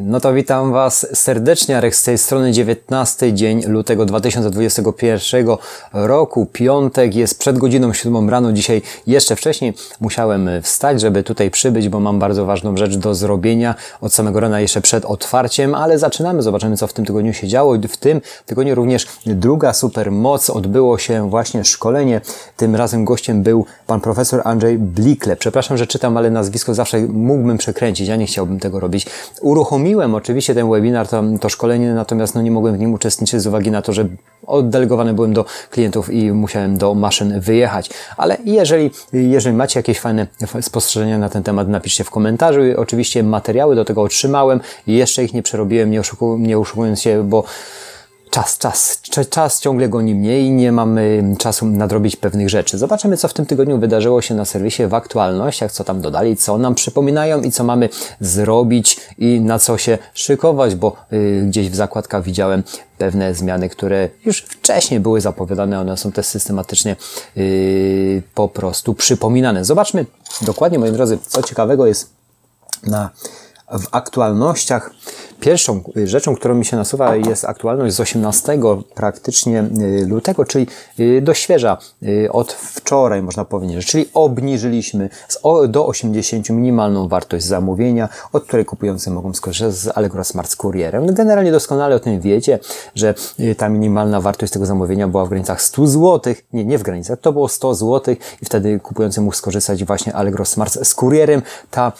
No to witam Was serdecznie, Arek z tej strony 19 dzień lutego 2021 roku, piątek, jest przed godziną 7 rano, dzisiaj jeszcze wcześniej musiałem wstać, żeby tutaj przybyć, bo mam bardzo ważną rzecz do zrobienia od samego rana jeszcze przed otwarciem, ale zaczynamy, zobaczymy co w tym tygodniu się działo. W tym tygodniu również druga super moc, odbyło się właśnie szkolenie, tym razem gościem był pan profesor Andrzej Blikle. Przepraszam, że czytam, ale nazwisko zawsze mógłbym przekręcić, ja nie chciałbym tego robić. Uruchomiłem uruchomiłem oczywiście ten webinar, to, to szkolenie, natomiast no nie mogłem w nim uczestniczyć z uwagi na to, że oddelegowany byłem do klientów i musiałem do maszyn wyjechać. Ale jeżeli, jeżeli macie jakieś fajne spostrzeżenia na ten temat, napiszcie w komentarzu. Oczywiście materiały do tego otrzymałem i jeszcze ich nie przerobiłem, nie, oszuku, nie oszukując się, bo czas, czas, czas ciągle goni mnie i nie mamy czasu nadrobić pewnych rzeczy. Zobaczymy, co w tym tygodniu wydarzyło się na serwisie w aktualnościach, co tam dodali, co nam przypominają i co mamy zrobić i na co się szykować, bo y, gdzieś w zakładkach widziałem pewne zmiany, które już wcześniej były zapowiadane, one są też systematycznie y, po prostu przypominane. Zobaczmy dokładnie, moi drodzy, co ciekawego jest na w aktualnościach. Pierwszą rzeczą, którą mi się nasuwa jest aktualność z 18 praktycznie y, lutego, czyli y, do świeża, y, od wczoraj można powiedzieć, czyli obniżyliśmy do 80 minimalną wartość zamówienia, od której kupujący mogą skorzystać z Allegro Smart z kurierem. Generalnie doskonale o tym wiecie, że ta minimalna wartość tego zamówienia była w granicach 100 zł, nie, nie w granicach, to było 100 zł i wtedy kupujący mógł skorzystać właśnie Allegro Smart z kurierem. Ta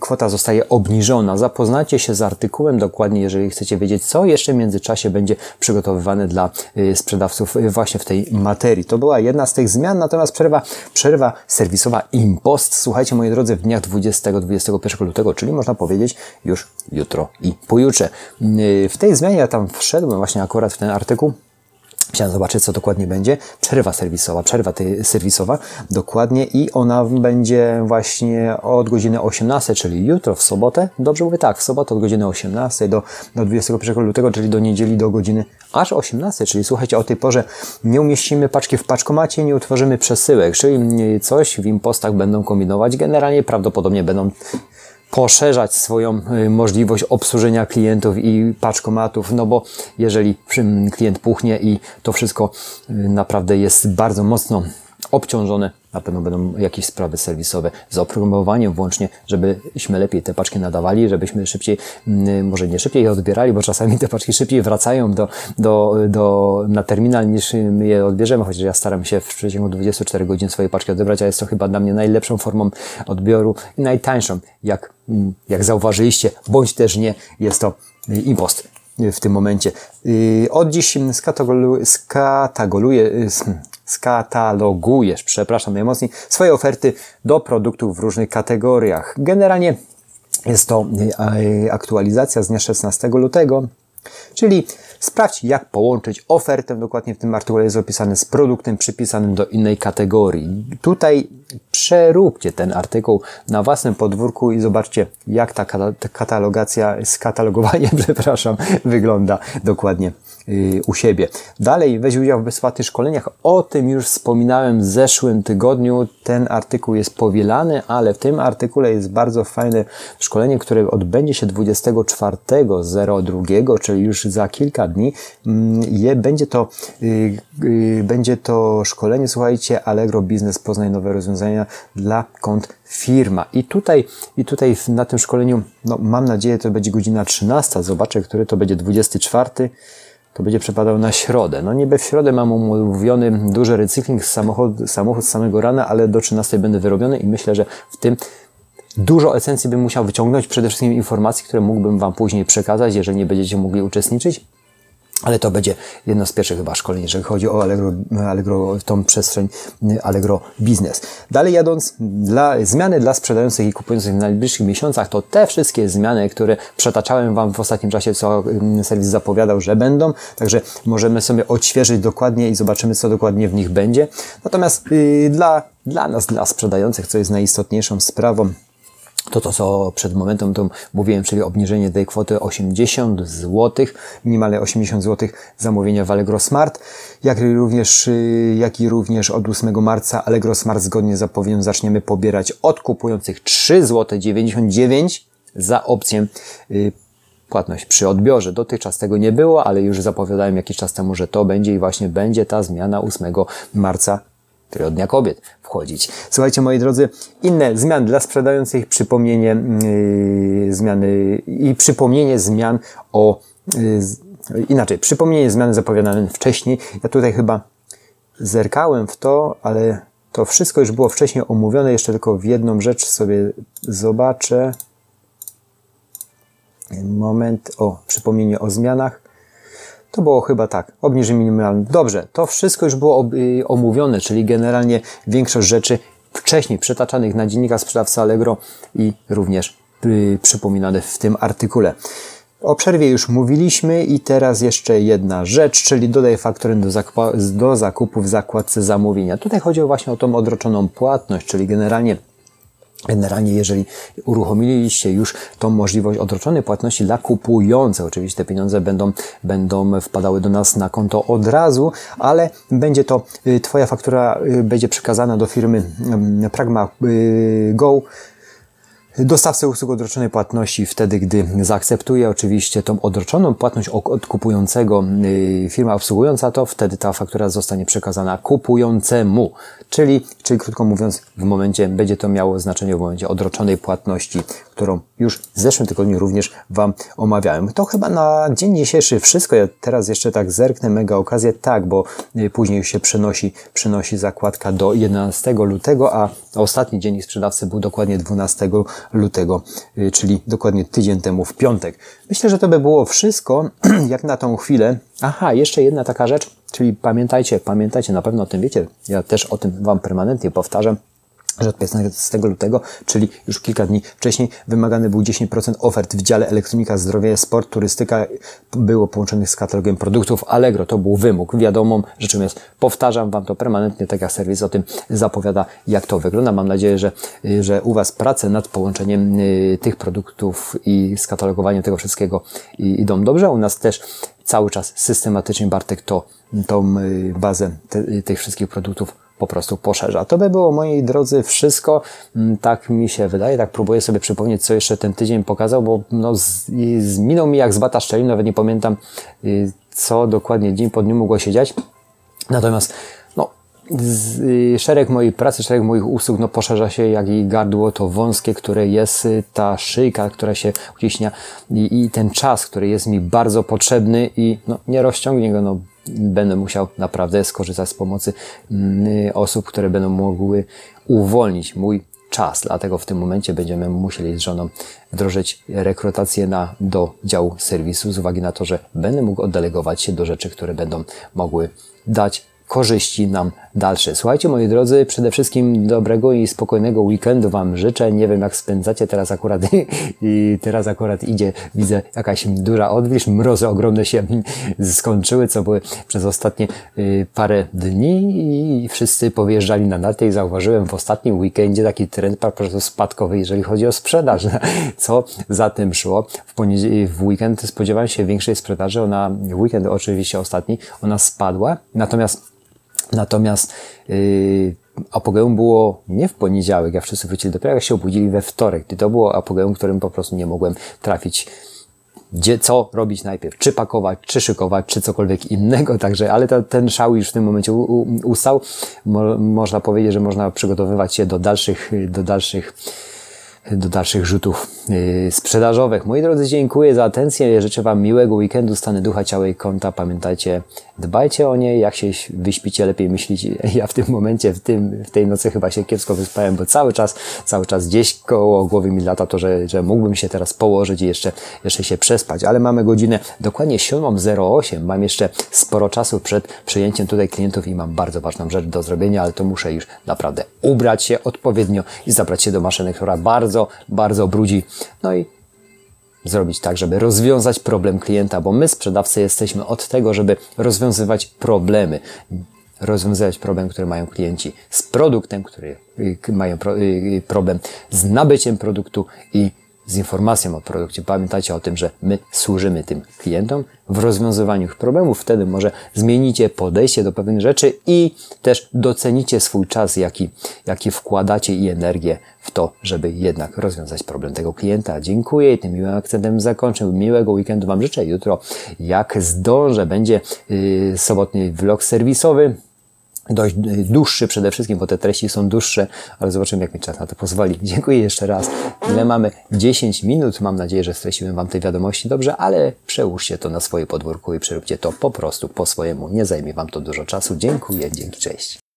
kwota zostaje obniżona. Zapoznacie się z artykułem do dokładnie, jeżeli chcecie wiedzieć, co jeszcze w międzyczasie będzie przygotowywane dla y, sprzedawców y, właśnie w tej materii. To była jedna z tych zmian, natomiast przerwa, przerwa serwisowa Impost. Słuchajcie, moi drodzy, w dniach 20-21 lutego, czyli można powiedzieć już jutro i pojutrze. Y, w tej zmianie ja tam wszedłem właśnie akurat w ten artykuł Chciałem zobaczyć, co dokładnie będzie. Przerwa serwisowa, przerwa tej serwisowa, dokładnie i ona będzie właśnie od godziny 18, czyli jutro, w sobotę. Dobrze mówię tak, w sobotę od godziny 18 do, do 21 lutego, czyli do niedzieli do godziny aż 18, czyli słuchajcie, o tej porze nie umieścimy paczki w paczkomacie, nie utworzymy przesyłek, czyli coś w impostach będą kombinować. Generalnie prawdopodobnie będą poszerzać swoją y, możliwość obsłużenia klientów i paczkomatów, no bo jeżeli klient puchnie i to wszystko y, naprawdę jest bardzo mocno obciążone, na pewno będą jakieś sprawy serwisowe z oprogramowaniem włącznie, żebyśmy lepiej te paczki nadawali, żebyśmy szybciej, mm, może nie szybciej je odbierali, bo czasami te paczki szybciej wracają do, do, do, na terminal niż my je odbierzemy, chociaż ja staram się w przeciągu 24 godzin swoje paczki odebrać, a jest to chyba dla mnie najlepszą formą odbioru i najtańszą, jak, mm, jak zauważyliście, bądź też nie, jest to impost w tym momencie. Y, od dziś skatagoluję, y, skatalogujesz, przepraszam najmocniej, swoje oferty do produktów w różnych kategoriach. Generalnie jest to y, aktualizacja z dnia 16 lutego, czyli Sprawdź, jak połączyć ofertę, dokładnie w tym artykule jest opisane, z produktem przypisanym do innej kategorii. Tutaj przeróbcie ten artykuł na własnym podwórku i zobaczcie, jak ta katalogacja, skatalogowanie, przepraszam, wygląda dokładnie u siebie. Dalej weź udział w bezpłatnych szkoleniach. O tym już wspominałem w zeszłym tygodniu. Ten artykuł jest powielany, ale w tym artykule jest bardzo fajne szkolenie, które odbędzie się 24.02, czyli już za kilka dni. Mm, będzie, to, y, y, będzie to szkolenie, słuchajcie, Allegro Business Poznaj nowe rozwiązania dla kont firma. I tutaj, i tutaj na tym szkoleniu, no, mam nadzieję, to będzie godzina 13. Zobaczę, który to będzie 24 to będzie przepadał na środę. No niby w środę mam umówiony duży recykling samochód, samochód z samego rana, ale do 13 będę wyrobiony i myślę, że w tym Dużo esencji bym musiał wyciągnąć, przede wszystkim informacji, które mógłbym Wam później przekazać, jeżeli nie będziecie mogli uczestniczyć. Ale to będzie jedno z pierwszych chyba szkoleń, jeżeli chodzi o Allegro, Allegro tą przestrzeń Allegro Business. Dalej jadąc, dla, zmiany dla sprzedających i kupujących w najbliższych miesiącach, to te wszystkie zmiany, które przetaczałem Wam w ostatnim czasie, co mm, serwis zapowiadał, że będą. Także możemy sobie odświeżyć dokładnie i zobaczymy, co dokładnie w nich będzie. Natomiast yy, dla, dla nas, dla sprzedających, co jest najistotniejszą sprawą, to, to co przed momentem to mówiłem, czyli obniżenie tej kwoty 80 zł, minimalnie 80 zł zamówienia w Allegro Smart, jak również, y, jak i również od 8 marca Allegro Smart zgodnie z zapowiedzią zaczniemy pobierać od kupujących 3 zł 99 za opcję y, płatność przy odbiorze. Dotychczas tego nie było, ale już zapowiadałem jakiś czas temu, że to będzie i właśnie będzie ta zmiana 8 marca Tygodnia Kobiet wchodzić. Słuchajcie, moi drodzy, inne zmiany dla sprzedających, przypomnienie yy, zmiany i przypomnienie zmian o yy, inaczej, przypomnienie zmiany zapowiadane wcześniej. Ja tutaj chyba zerkałem w to, ale to wszystko już było wcześniej omówione. Jeszcze tylko w jedną rzecz sobie zobaczę. Moment. O, przypomnienie o zmianach. To było chyba tak. Obniżenie minimalne. Dobrze, to wszystko już było y, omówione, czyli generalnie większość rzeczy wcześniej przetaczanych na dziennika sprzedawcy Allegro i również y, przypominane w tym artykule. O przerwie już mówiliśmy i teraz jeszcze jedna rzecz, czyli dodaj faktoring do, zakupu, do zakupu w zakładce zamówienia. Tutaj chodzi właśnie o tą odroczoną płatność, czyli generalnie Generalnie, jeżeli uruchomiliście już tą możliwość odroczonej płatności dla kupujących, oczywiście te pieniądze będą, będą wpadały do nas na konto od razu, ale będzie to, y, Twoja faktura y, będzie przekazana do firmy mm, Pragma y, Go dostawcę usług odroczonej płatności wtedy, gdy zaakceptuje oczywiście tą odroczoną płatność od kupującego y, firma obsługująca to, wtedy ta faktura zostanie przekazana kupującemu. Czyli, czyli krótko mówiąc, w momencie będzie to miało znaczenie w momencie odroczonej płatności, którą już w zeszłym tygodniu również Wam omawiałem. To chyba na dzień dzisiejszy wszystko. Ja teraz jeszcze tak zerknę, mega okazję. Tak, bo y, później się przenosi, przenosi zakładka do 11 lutego, a ostatni dzień sprzedawcy był dokładnie 12 lutego, y, czyli dokładnie tydzień temu w piątek. Myślę, że to by było wszystko, jak na tą chwilę. Aha, jeszcze jedna taka rzecz, czyli pamiętajcie, pamiętajcie, na pewno o tym wiecie, ja też o tym Wam permanentnie powtarzam, że od 15 lutego, czyli już kilka dni wcześniej, wymagany był 10% ofert w dziale elektronika, zdrowie, sport, turystyka było połączonych z katalogiem produktów Allegro. To był wymóg. Wiadomą rzeczą jest, powtarzam Wam to permanentnie, tak jak serwis o tym zapowiada, jak to wygląda. Mam nadzieję, że, że u Was prace nad połączeniem y, tych produktów i skatalogowaniem tego wszystkiego idą dobrze. U nas też cały czas systematycznie Bartek to, tą y, bazę te, tych wszystkich produktów po prostu poszerza. To by było, moi drodzy, wszystko. Mm, tak mi się wydaje, tak próbuję sobie przypomnieć, co jeszcze ten tydzień pokazał, bo no, z, mi jak z bata szczelin, nawet nie pamiętam, y, co dokładnie dzień po dniu mogło się dziać. Natomiast no, z, y, szereg mojej pracy, szereg moich usług no, poszerza się jak i gardło to wąskie, które jest y, ta szyjka, która się uciśnia i, i ten czas, który jest mi bardzo potrzebny i no, nie rozciągnie go, no będę musiał naprawdę skorzystać z pomocy mm, osób, które będą mogły uwolnić mój czas. Dlatego w tym momencie będziemy musieli z żoną wdrożyć rekrutację na, do działu serwisu z uwagi na to, że będę mógł oddelegować się do rzeczy, które będą mogły dać korzyści nam dalsze. Słuchajcie, moi drodzy, przede wszystkim dobrego i spokojnego weekendu Wam życzę. Nie wiem, jak spędzacie teraz akurat i teraz akurat idzie, widzę jakaś duża odwilż, mrozy ogromne się skończyły, co były przez ostatnie y, parę dni i wszyscy powjeżdżali na narty i zauważyłem w ostatnim weekendzie taki trend po prostu spadkowy, jeżeli chodzi o sprzedaż. Co za tym szło? W, w weekend spodziewałem się większej sprzedaży, ona, weekend oczywiście ostatni, ona spadła, natomiast Natomiast yy, apogeum było nie w poniedziałek, jak wszyscy wrócili, dopiero jak się obudzili we wtorek. To było apogeum, którym po prostu nie mogłem trafić gdzie, co robić najpierw, czy pakować, czy szykować, czy cokolwiek innego, także, ale to, ten szał już w tym momencie u, u, ustał. Mo, można powiedzieć, że można przygotowywać się do dalszych, do dalszych do dalszych rzutów yy, sprzedażowych. Moi drodzy, dziękuję za atencję. Życzę Wam miłego weekendu, stany ducha, ciała i konta. Pamiętajcie, dbajcie o nie. Jak się wyśpicie, lepiej myślicie. Ja w tym momencie, w, tym, w tej nocy chyba się kiepsko wyspałem, bo cały czas, cały czas gdzieś koło głowy mi lata to, że, że mógłbym się teraz położyć i jeszcze, jeszcze się przespać. Ale mamy godzinę dokładnie 7.08. Mam jeszcze sporo czasu przed przyjęciem tutaj klientów i mam bardzo ważną rzecz do zrobienia, ale to muszę już naprawdę ubrać się odpowiednio i zabrać się do maszyny, która bardzo bardzo, brudzi. No i zrobić tak, żeby rozwiązać problem klienta, bo my sprzedawcy jesteśmy od tego, żeby rozwiązywać problemy. Rozwiązywać problem, który mają klienci z produktem, który y, mają y, problem z nabyciem produktu i z informacją o produkcie. Pamiętajcie o tym, że my służymy tym klientom w rozwiązywaniu ich problemów. Wtedy może zmienicie podejście do pewnych rzeczy i też docenicie swój czas, jaki, jaki wkładacie i energię w to, żeby jednak rozwiązać problem tego klienta. Dziękuję i tym miłym akcentem zakończę. Miłego weekendu Wam życzę. Jutro, jak zdążę, będzie yy, sobotni vlog serwisowy dość dłuższy przede wszystkim, bo te treści są dłuższe, ale zobaczymy, jak mi czas na to pozwoli. Dziękuję jeszcze raz. Ile mamy? 10 minut. Mam nadzieję, że streściłem Wam tej wiadomości dobrze, ale przełóżcie to na swoje podwórko i przeróbcie to po prostu po swojemu. Nie zajmie Wam to dużo czasu. Dziękuję. Dzięki. Cześć.